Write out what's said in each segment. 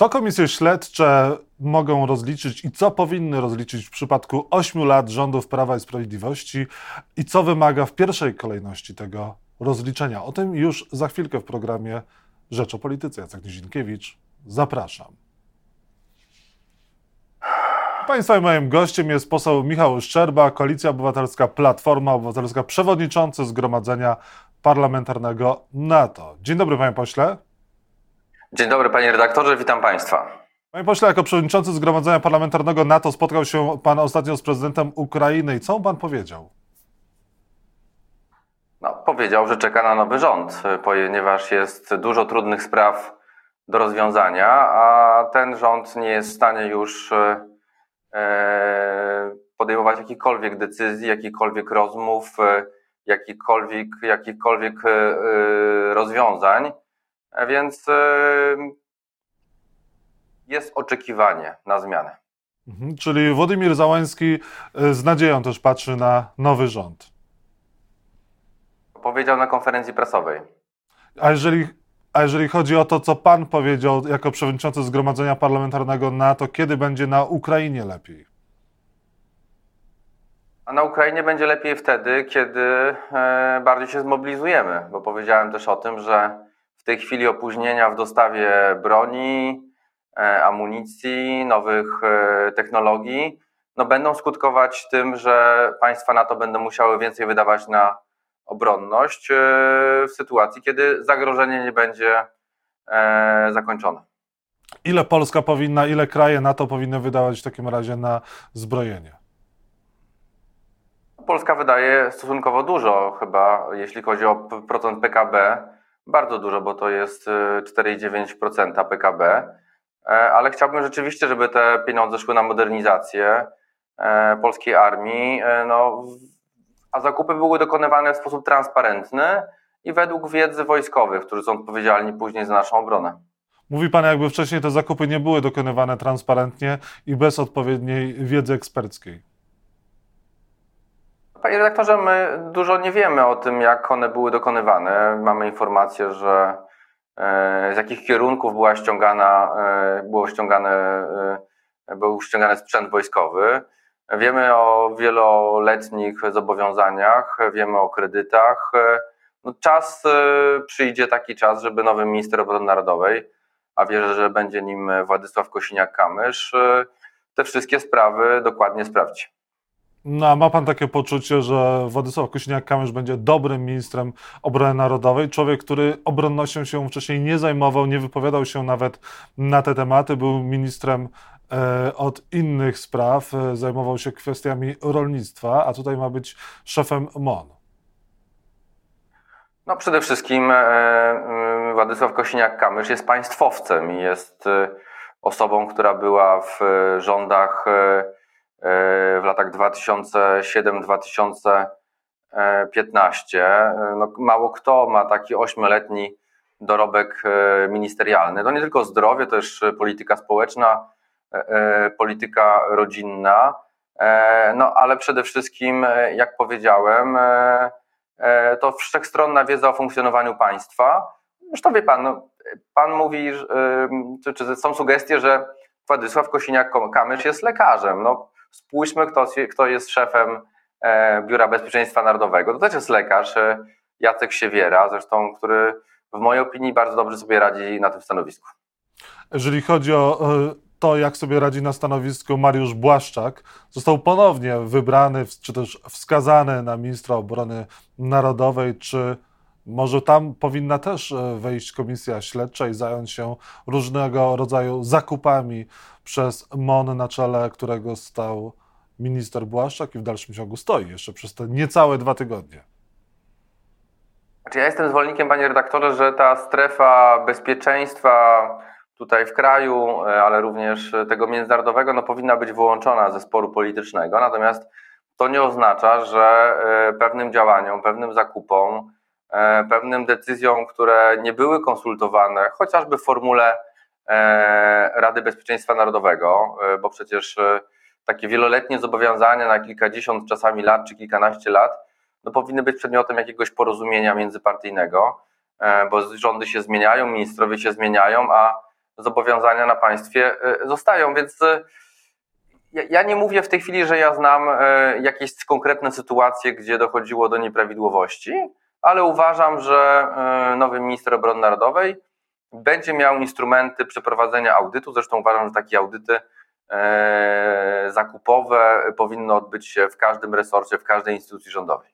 Co komisje śledcze mogą rozliczyć i co powinny rozliczyć w przypadku ośmiu lat rządów Prawa i Sprawiedliwości i co wymaga w pierwszej kolejności tego rozliczenia? O tym już za chwilkę w programie Rzecz o Polityce. Jacek Nizinkiewicz, zapraszam. Państwa i moim gościem jest poseł Michał Szczerba, Koalicja Obywatelska, Platforma Obywatelska, przewodniczący Zgromadzenia Parlamentarnego NATO. Dzień dobry, panie pośle. Dzień dobry, panie redaktorze, witam państwa. Panie pośle, jako przewodniczący Zgromadzenia Parlamentarnego NATO spotkał się pan ostatnio z prezydentem Ukrainy i co pan powiedział? No, powiedział, że czeka na nowy rząd, ponieważ jest dużo trudnych spraw do rozwiązania, a ten rząd nie jest w stanie już e, podejmować jakichkolwiek decyzji, jakichkolwiek rozmów, e, jakichkolwiek, jakichkolwiek e, rozwiązań. Więc jest oczekiwanie na zmianę. Mhm, czyli Władimir Załański z nadzieją też patrzy na nowy rząd. Powiedział na konferencji prasowej. A jeżeli, a jeżeli chodzi o to, co pan powiedział jako przewodniczący Zgromadzenia Parlamentarnego NATO, kiedy będzie na Ukrainie lepiej? A na Ukrainie będzie lepiej wtedy, kiedy e, bardziej się zmobilizujemy, bo powiedziałem też o tym, że w tej chwili opóźnienia w dostawie broni, e, amunicji, nowych e, technologii, no będą skutkować tym, że państwa NATO będą musiały więcej wydawać na obronność e, w sytuacji, kiedy zagrożenie nie będzie zakończone. Ile Polska powinna, ile kraje NATO powinny wydawać w takim razie na zbrojenie? Polska wydaje stosunkowo dużo, chyba jeśli chodzi o procent PKB, bardzo dużo, bo to jest 4,9% e, PKB. Ale chciałbym rzeczywiście, żeby te pieniądze szły na modernizację polskiej armii. No, a zakupy były dokonywane w sposób transparentny i według wiedzy wojskowych, którzy są odpowiedzialni później za naszą obronę. Mówi Pan, jakby wcześniej te zakupy nie były dokonywane transparentnie i bez odpowiedniej wiedzy eksperckiej. Panie redaktorze, my dużo nie wiemy o tym, jak one były dokonywane. Mamy informację, że e, z jakich kierunków była ściągana, e, było ściągane, e, był ściągany sprzęt wojskowy. Wiemy o wieloletnich zobowiązaniach, wiemy o kredytach. No czas przyjdzie taki czas, żeby nowy minister obrony narodowej, a wierzę, że będzie nim Władysław Kosiniak-Kamysz, te wszystkie sprawy dokładnie sprawdzi. No, ma pan takie poczucie, że Władysław Kosiniak-Kamysz będzie dobrym ministrem obrony narodowej? Człowiek, który obronnością się wcześniej nie zajmował, nie wypowiadał się nawet na te tematy, był ministrem E, od innych spraw, e, zajmował się kwestiami rolnictwa, a tutaj ma być szefem MON. No przede wszystkim e, Władysław Kosiniak-Kamysz jest państwowcem i jest osobą, która była w rządach w latach 2007-2015. No, mało kto ma taki ośmioletni dorobek ministerialny. To nie tylko zdrowie, też polityka społeczna, E, e, polityka rodzinna, e, no ale przede wszystkim, jak powiedziałem, to wszechstronna wiedza o funkcjonowaniu państwa. Zresztą wie pan, no, pan mówi, czy, czy są sugestie, że Władysław Kosiniak-Kamysz jest lekarzem. No, spójrzmy, kto, kto jest szefem Biura Bezpieczeństwa Narodowego. To też jest lekarz, Jacek Siewiera, zresztą, który w mojej opinii bardzo dobrze sobie radzi na tym stanowisku. Jeżeli chodzi o to, jak sobie radzi na stanowisku Mariusz Błaszczak, został ponownie wybrany, czy też wskazany na ministra obrony narodowej, czy może tam powinna też e, wejść komisja śledcza i zająć się różnego rodzaju zakupami przez MON, na czele którego stał minister Błaszczak i w dalszym ciągu stoi jeszcze przez te niecałe dwa tygodnie. Znaczy ja jestem zwolennikiem, panie redaktorze, że ta strefa bezpieczeństwa tutaj w kraju, e, ale również tego międzynarodowego, no, powinna być wyłączona ze sporu politycznego. Natomiast to nie oznacza, że e, pewnym działaniom, pewnym zakupom, pewnym decyzjom, które nie były konsultowane, chociażby w formule Rady Bezpieczeństwa Narodowego, bo przecież takie wieloletnie zobowiązania na kilkadziesiąt czasami lat czy kilkanaście lat, no powinny być przedmiotem jakiegoś porozumienia międzypartyjnego, bo rządy się zmieniają, ministrowie się zmieniają, a zobowiązania na państwie zostają, więc ja nie mówię w tej chwili, że ja znam jakieś konkretne sytuacje, gdzie dochodziło do nieprawidłowości, ale uważam, że nowy minister obrony narodowej będzie miał instrumenty przeprowadzenia audytu. Zresztą uważam, że takie audyty zakupowe powinny odbyć się w każdym resorcie, w każdej instytucji rządowej.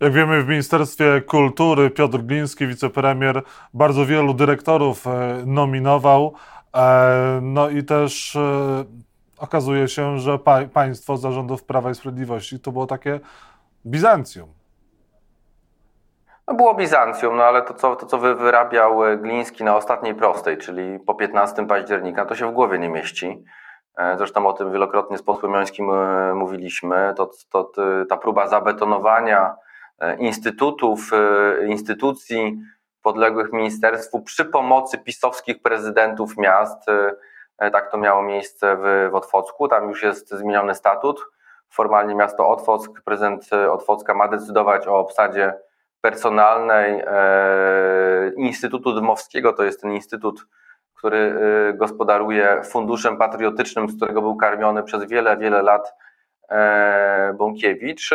Jak wiemy, w Ministerstwie Kultury Piotr Gliński, wicepremier, bardzo wielu dyrektorów e, nominował. E, no i też e, okazuje się, że państwo zarządów Prawa i Sprawiedliwości to było takie Bizancjum. No było Bizancjum, no ale to co, to, co wyrabiał Gliński na ostatniej prostej, czyli po 15 października, to się w głowie nie mieści. Zresztą o tym wielokrotnie z posłem Jońskim mówiliśmy. To, to, ta próba zabetonowania E, instytutów, e, instytucji podległych ministerstwu przy pomocy pisowskich prezydentów miast. E, tak to miało miejsce w, w Otwocku. Tam już jest zmieniony statut. Formalnie miasto Otwock, prezydent Otwocka ma decydować o obsadzie personalnej Instytutu Dmowskiego. To jest ten instytut, który gospodaruje funduszem patriotycznym, z którego był karmiony przez wiele, wiele lat Bąkiewicz.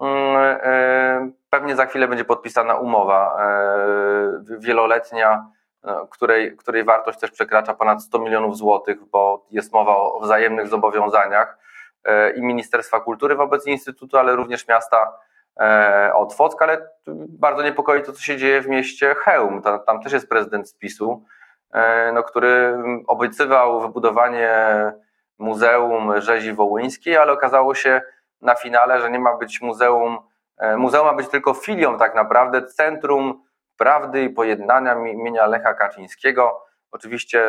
E, pewnie za chwilę będzie podpisana umowa e, wieloletnia, e, której, której wartość też przekracza ponad 100 milionów złotych, bo jest mowa o wzajemnych zobowiązaniach i Ministerstwa Kultury wobec Instytutu, ale również miasta Otwock, ale bardzo niepokoi to, co się dzieje w mieście Chełm. Tam, tam też jest prezydent spisu, no, który obiecywał wybudowanie Muzeum Rzezi Wołyńskiej, ale okazało się, na finale, że nie ma być muzeum, e, muzeum ma być tylko filią tak naprawdę Centrum Prawdy i Pojednania imienia Lecha Kaczyńskiego. Oczywiście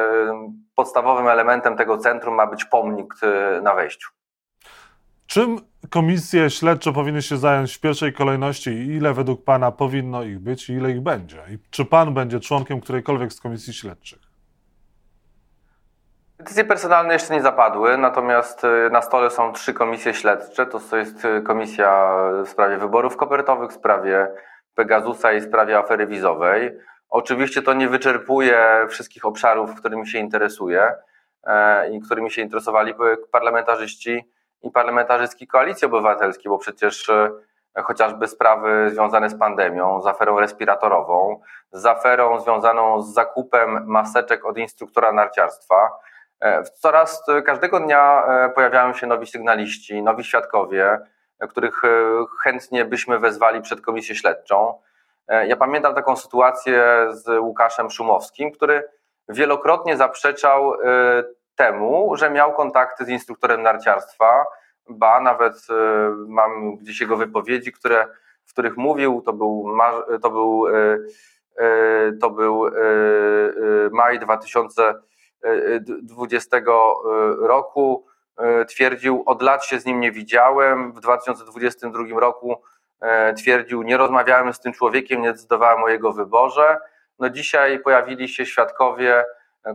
podstawowym elementem tego centrum ma być pomnik e, na wejściu. Czym komisje śledcze powinny się zająć w pierwszej kolejności i ile według Pana powinno ich być i ile ich będzie? I czy Pan będzie członkiem którejkolwiek z komisji śledczych? Decyzje personalne jeszcze nie zapadły, natomiast y, na stole są trzy komisje śledcze. To jest y, komisja w sprawie wyborów kopertowych, w sprawie Pegasusa i w sprawie afery wizowej. Oczywiście to nie wyczerpuje wszystkich obszarów, którymi się interesuje e, i którymi się interesowali parlamentarzyści i parlamentarzystki Koalicji Obywatelskiej, bo przecież e, chociażby sprawy związane z pandemią, z aferą respiratorową, z aferą związaną z zakupem maseczek od instruktora narciarstwa, E, coraz e, każdego dnia pojawiają się nowi sygnaliści, nowi świadkowie, których chętnie byśmy wezwali przed komisję śledczą. Ja pamiętam taką sytuację z Łukaszem Szumowskim, który wielokrotnie zaprzeczał temu, że miał kontakty z instruktorem narciarstwa, ba nawet mam gdzieś jego wypowiedzi, które, w których mówił, to był, to był, to był maj 2000 2020 e, roku. Twierdził, od lat się z nim nie widziałem. W 2022 roku twierdził, nie rozmawiałem z tym człowiekiem, nie decydowałem o jego wyborze. No dzisiaj pojawili się świadkowie,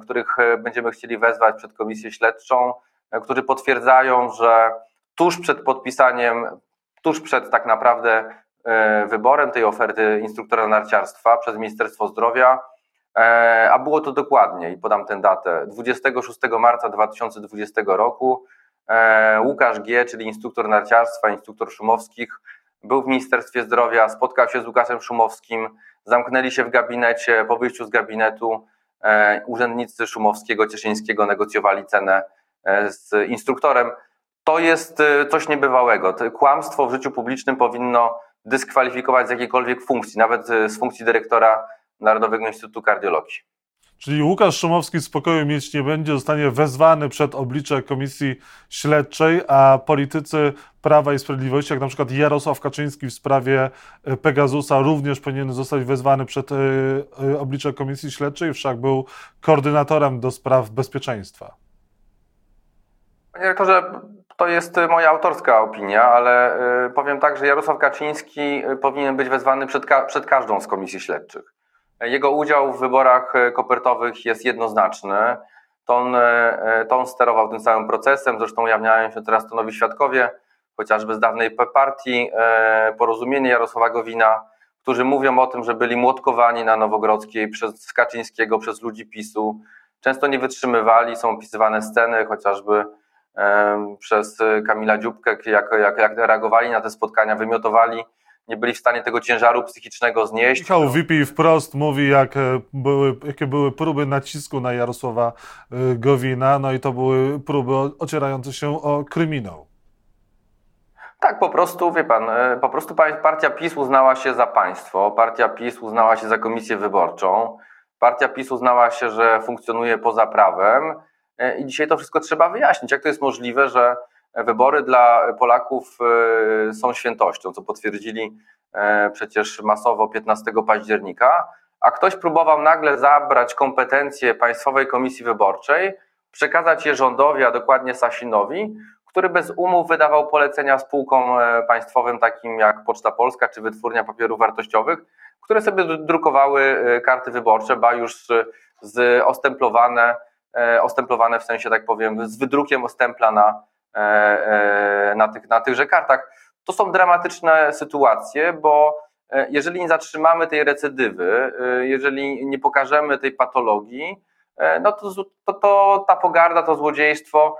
których będziemy chcieli wezwać przed komisję śledczą, którzy potwierdzają, że tuż przed podpisaniem, tuż przed tak naprawdę wyborem tej oferty instruktora narciarstwa przez Ministerstwo Zdrowia, E, a było to dokładnie, i podam tę datę, 26 marca 2020 roku e, Łukasz G., czyli instruktor narciarstwa, instruktor Szumowskich, był w Ministerstwie Zdrowia, spotkał się z Łukaszem Szumowskim, zamknęli się w gabinecie, po wyjściu z gabinetu e, urzędnicy Szumowskiego, Cieszyńskiego negocjowali cenę z instruktorem. To jest coś niebywałego. To kłamstwo w życiu publicznym powinno dyskwalifikować z jakiejkolwiek funkcji, nawet z funkcji dyrektora Narodowego Instytutu Kardiologii. Czyli Łukasz Szumowski spokoju mieć nie będzie, zostanie wezwany przed oblicze komisji śledczej, a politycy Prawa i Sprawiedliwości, jak na przykład Jarosław Kaczyński w sprawie e, Pegasusa, również powinien zostać wezwany przed e, e, oblicze komisji śledczej, wszak był koordynatorem do spraw bezpieczeństwa. Panie rektorze, to jest moja autorska opinia, ale powiem tak, że Jarosław Kaczyński powinien być wezwany przed, ka przed każdą z komisji śledczych. Jego udział w wyborach e, kopertowych jest jednoznaczny. To on, e, e, to on sterował tym całym procesem, zresztą ujawniają się teraz to nowi świadkowie, chociażby z dawnej partii Porozumienie Jarosława Gowina, którzy mówią o tym, że byli młotkowani na Nowogrodzkiej przez Kaczyńskiego, przez ludzi PiSu, często nie wytrzymywali. Są opisywane sceny, chociażby przez Kamila Dziubkę, jak, jak, jak reagowali na te spotkania, wymiotowali nie byli w stanie tego ciężaru psychicznego znieść. Michał Wipi wprost mówi, jak e, były, jakie były próby nacisku na Jarosława e, Gowina, no i to były próby ocierające się o kryminał. Tak, po prostu, wie pan, e, po prostu partia PiS uznała się za państwo, partia PiS uznała się za komisję wyborczą, partia PiS uznała się, że funkcjonuje poza prawem i dzisiaj to wszystko trzeba wyjaśnić. Jak to jest możliwe, że wybory dla Polaków e, są świętością, co potwierdzili e, przecież masowo 15 października, a ktoś próbował nagle zabrać kompetencje Państwowej Komisji Wyborczej, przekazać je rządowi, a dokładnie Sasinowi, który bez umów wydawał polecenia spółkom e, państwowym takim jak Poczta Polska czy Wytwórnia Papierów Wartościowych, które sobie drukowały karty wyborcze, ba już z ostemplowane, ostemplowane w sensie, tak powiem, z wydrukiem ostempla na, na, tych, na tychże kartach. To są dramatyczne sytuacje, bo e, jeżeli nie zatrzymamy tej recydywy, jeżeli nie pokażemy tej patologii, no to, to, to ta pogarda, to złodziejstwo,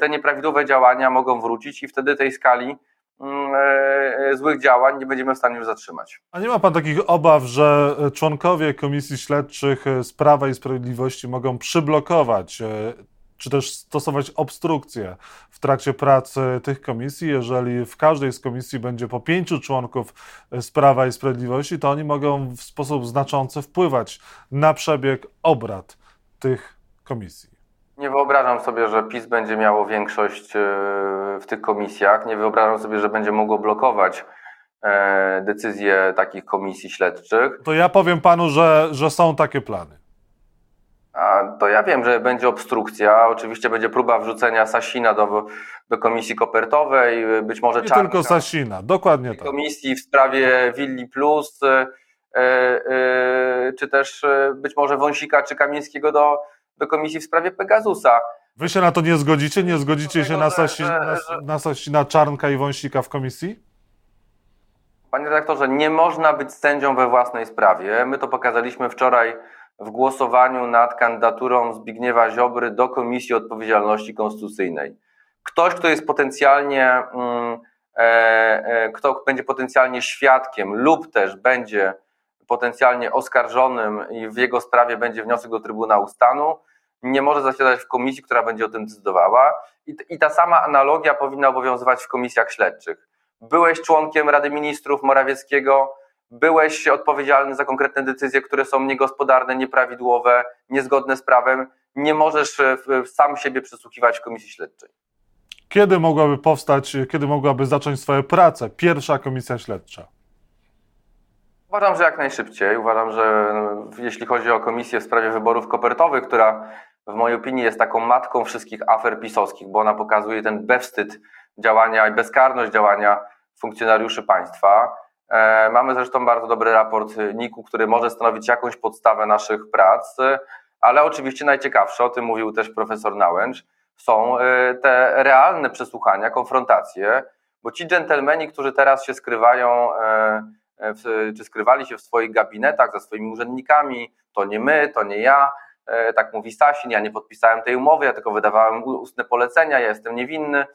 te nieprawidłowe działania mogą wrócić i wtedy tej skali mm, złych działań nie będziemy w stanie już zatrzymać. A nie ma Pan takich obaw, że członkowie komisji śledczych z Prawa i Sprawiedliwości mogą przyblokować czy też stosować obstrukcję w trakcie pracy tych komisji. Jeżeli w każdej z komisji będzie po pięciu członków z Prawa i Sprawiedliwości, to oni mogą w sposób znaczący wpływać na przebieg obrad tych komisji. Nie wyobrażam sobie, że PiS będzie miało większość e, w tych komisjach. Nie wyobrażam sobie, że będzie mogło blokować e, decyzje takich komisji śledczych. To ja powiem panu, że, że są takie plany. To ja wiem, że będzie obstrukcja. Oczywiście będzie próba wrzucenia Sasina do, do komisji kopertowej, być może Nie tylko Sasina, dokładnie tak. Komisji w sprawie Willi Plus, e, e, czy też być może Wąsika czy Kamińskiego do, do komisji w sprawie Pegasusa. Wy się na to nie zgodzicie? Nie zgodzicie się na, Sasina, na, na Sasina, Czarnka i Wąsika w komisji? Panie redaktorze, nie można być sędzią we własnej sprawie. My to pokazaliśmy wczoraj w głosowaniu nad kandydaturą Zbigniewa Ziobry do Komisji Odpowiedzialności Konstytucyjnej. Ktoś, kto jest potencjalnie, mm, e, e, kto będzie potencjalnie świadkiem lub też będzie potencjalnie oskarżonym i w jego sprawie będzie wniosek do Trybunału Stanu, nie może zasiadać w komisji, która będzie o tym decydowała. I, I, ta sama analogia powinna obowiązywać w komisjach śledczych. Byłeś członkiem Rady Ministrów Morawieckiego, byłeś odpowiedzialny za konkretne decyzje, które są niegospodarne, nieprawidłowe, niezgodne z prawem, nie możesz e, sam siebie przesłuchiwać w komisji śledczej. Kiedy mogłaby powstać, kiedy mogłaby zacząć swoją pracę pierwsza komisja śledcza? Uważam, że jak najszybciej. Uważam, że jeśli chodzi o komisję w sprawie wyborów kopertowych, która w mojej opinii jest taką matką wszystkich afer pisowskich, bo ona pokazuje ten bezwstyd działania i bezkarność działania funkcjonariuszy państwa. E, mamy zresztą bardzo dobry raport NIK-u, który może stanowić jakąś podstawę naszych prac, ale oczywiście najciekawsze, o tym mówił też profesor Nałęcz, są e, te realne przesłuchania, konfrontacje, bo ci dżentelmeni, którzy teraz się skrywają, e, czy skrywali się w swoich gabinetach za swoimi urzędnikami, to nie my, to nie ja, tak mówi Sasin, ja nie podpisałem tej umowy, ja tylko wydawałem ustne polecenia, ja jestem niewinny.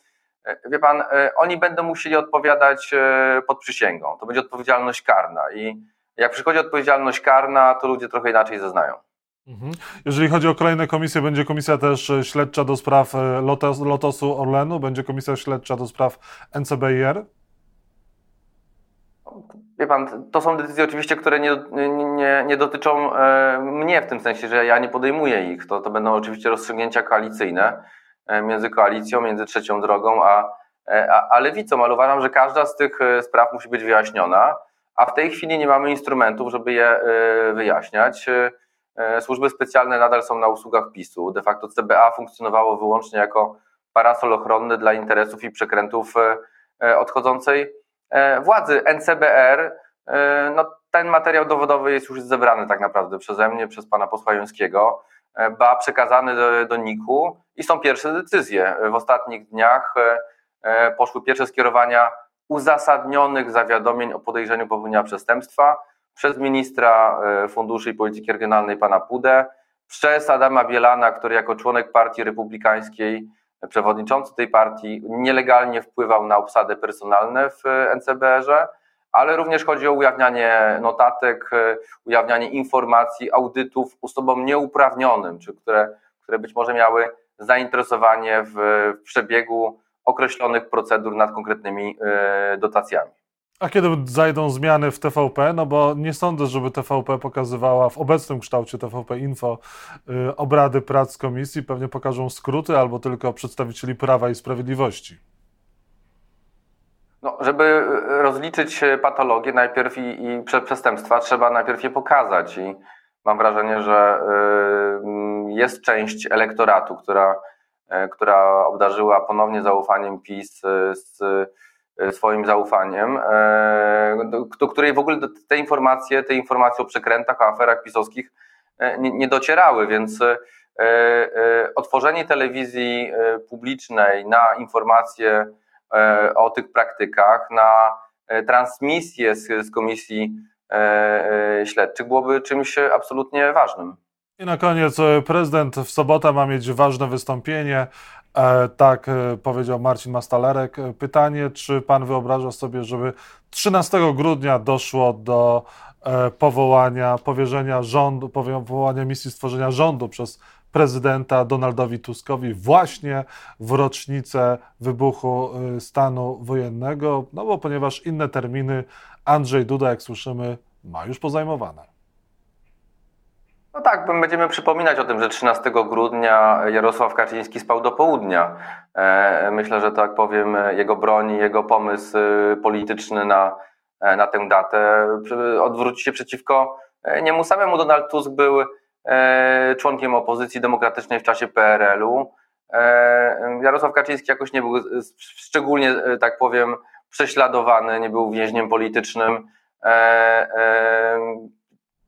E, wie pan, e, oni będą musieli odpowiadać e, pod przysięgą. To będzie odpowiedzialność karna. I jak przychodzi odpowiedzialność karna, to ludzie trochę inaczej zeznają. Mhm. Jeżeli chodzi o kolejne komisje, będzie komisja też śledcza do spraw Lotos, Lotosu Orlenu, będzie komisja śledcza do spraw NCBIR? Wie pan, to są decyzje oczywiście, które nie, nie, nie dotyczą mnie w tym sensie, że ja nie podejmuję ich. To, to będą oczywiście rozstrzygnięcia koalicyjne. E, między koalicją, między trzecią drogą a, e, a, a lewicą, ale uważam, że każda z tych e, spraw musi być wyjaśniona, a w tej chwili nie mamy instrumentów, żeby je wyjaśniać. Służby specjalne nadal są na usługach PiSu. De facto CBA funkcjonowało wyłącznie jako parasol ochronny dla interesów i przekrętów odchodzącej władzy. NCBR, no ten materiał dowodowy jest już zebrany tak naprawdę przeze mnie, przez pana posła Jońskiego. E, ba przekazany do, do NIK-u i są pierwsze decyzje. W ostatnich dniach e, e, poszły pierwsze skierowania uzasadnionych zawiadomień o podejrzeniu popełnienia przestępstwa przez ministra funduszy i polityki regionalnej pana Pudę przez Adama Bielana, który jako członek Partii Republikańskiej, przewodniczący tej partii, nielegalnie wpływał na obsadę personalne w NCBR-ze, ale również chodzi o ujawnianie notatek, ujawnianie informacji, audytów osobom nieuprawnionym, czy które, które być może miały zainteresowanie w, w przebiegu określonych procedur nad konkretnymi e, dotacjami. A kiedy zajdą zmiany w TVP? No bo nie sądzę, żeby TVP pokazywała w obecnym kształcie TVP Info y, obrady prac komisji. Pewnie pokażą skróty albo tylko przedstawicieli Prawa i Sprawiedliwości. No, żeby rozliczyć patologię najpierw i, i przestępstwa, trzeba najpierw je pokazać. I mam wrażenie, że y, jest część elektoratu, która, która obdarzyła ponownie zaufaniem PiS z E, swoim zaufaniem, e, do której w ogóle te informacje, te informacje o przekrętach, o aferach pisowskich e, nie, nie docierały, więc otworzenie telewizji publicznej na informacje o tych praktykach, na transmisję z, z komisji śledczych byłoby czymś absolutnie ważnym. I na koniec prezydent w sobotę ma mieć ważne wystąpienie. E, tak e, powiedział Marcin Mastalerek. E, pytanie, czy pan wyobraża sobie, żeby 13 grudnia doszło do powołania, powierzenia rządu, powołania misji stworzenia rządu przez prezydenta Donaldowi Tuskowi właśnie w rocznicę wybuchu stanu wojennego, no bo ponieważ inne terminy Andrzej Duda, jak słyszymy, ma już pozajmowane. No tak, będziemy przypominać o tym, że 13 grudnia Jarosław Kaczyński spał do południa. E, myślę, że tak powiem, jego broń, jego pomysł y, polityczny na, e, na tę datę odwróci się przeciwko e, niemu samemu. Donald Tusk był członkiem opozycji demokratycznej w czasie PRL-u. Jarosław Kaczyński jakoś nie był szczególnie, tak powiem, prześladowany, nie był więźniem politycznym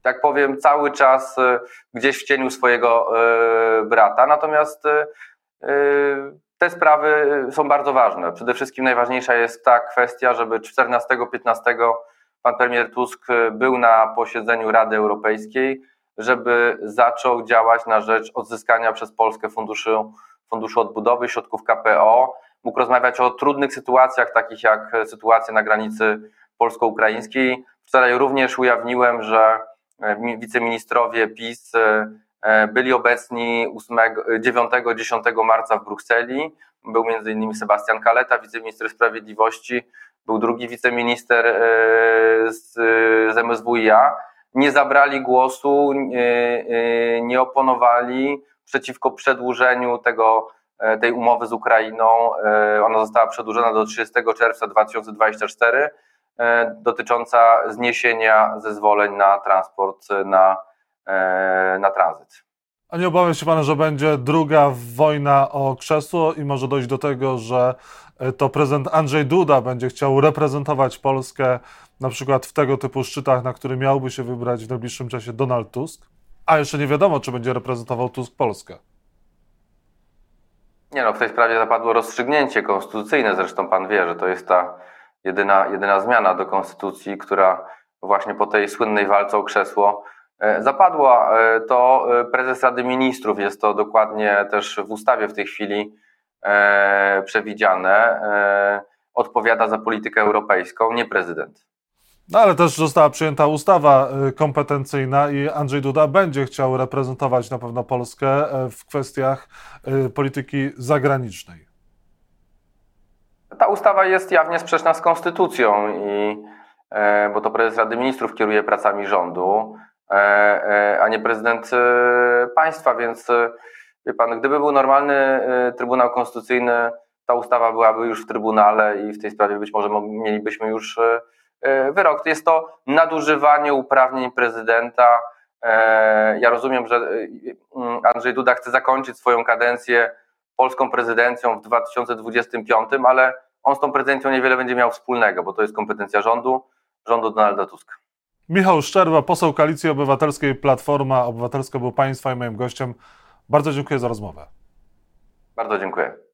tak powiem, cały czas e, gdzieś w cieniu swojego e, brata. Natomiast e, te sprawy są bardzo ważne. Przede wszystkim najważniejsza jest ta kwestia, żeby 14-15 pan premier Tusk był na posiedzeniu Rady Europejskiej, żeby zaczął działać na rzecz odzyskania przez Polskę funduszu, funduszu odbudowy, środków KPO, mógł rozmawiać o trudnych sytuacjach, takich jak sytuacja na granicy polsko-ukraińskiej. Wczoraj również ujawniłem, że E, wiceministrowie PiS e, e, byli obecni 9-10 marca w Brukseli. Był m.in. Sebastian Kaleta, wiceminister sprawiedliwości, był drugi wiceminister z, z MSWiA. Nie zabrali głosu, nie oponowali przeciwko przedłużeniu tego, tej umowy z Ukrainą. Ona została przedłużona do 30 czerwca 2024 E, dotycząca zniesienia zezwoleń na transport na, e, na tranzyt. A nie obawia się Pan, że będzie druga wojna o krzesło i może dojść do tego, że e, to prezydent Andrzej Duda będzie chciał reprezentować Polskę na przykład w tego typu szczytach, na który miałby się wybrać w najbliższym czasie Donald Tusk? A jeszcze nie wiadomo, czy będzie reprezentował Tusk Polskę. Nie no, w tej sprawie zapadło rozstrzygnięcie konstytucyjne, zresztą Pan wie, że to jest ta jedyna, jedyna zmiana do konstytucji, która właśnie po tej słynnej walce o krzesło e, zapadła. E, to e, prezes Rady Ministrów, jest to dokładnie też w ustawie w tej chwili przewidziane, odpowiada za politykę europejską, nie prezydent. No ale też została przyjęta ustawa kompetencyjna i Andrzej Duda będzie chciał reprezentować na pewno Polskę w kwestiach polityki zagranicznej ta ustawa jest jawnie sprzeczna z konstytucją, i, e, bo to prezes Rady Ministrów kieruje pracami rządu, e, e, a nie prezydent państwa, więc wie pan, gdyby był normalny Trybunał Konstytucyjny, ta ustawa byłaby już w Trybunale i w tej sprawie być może mielibyśmy już wyrok. Jest to nadużywanie uprawnień prezydenta. Ja rozumiem, że Andrzej Duda chce zakończyć swoją kadencję polską prezydencją w 2025, ale on z tą prezydencją niewiele będzie miał wspólnego, bo to jest kompetencja rządu, rządu Donalda Tuska. Michał Szczerba, poseł Koalicji Obywatelskiej, Platforma Obywatelska był Państwa i moim gościem. Bardzo dziękuję za rozmowę. Bardzo dziękuję.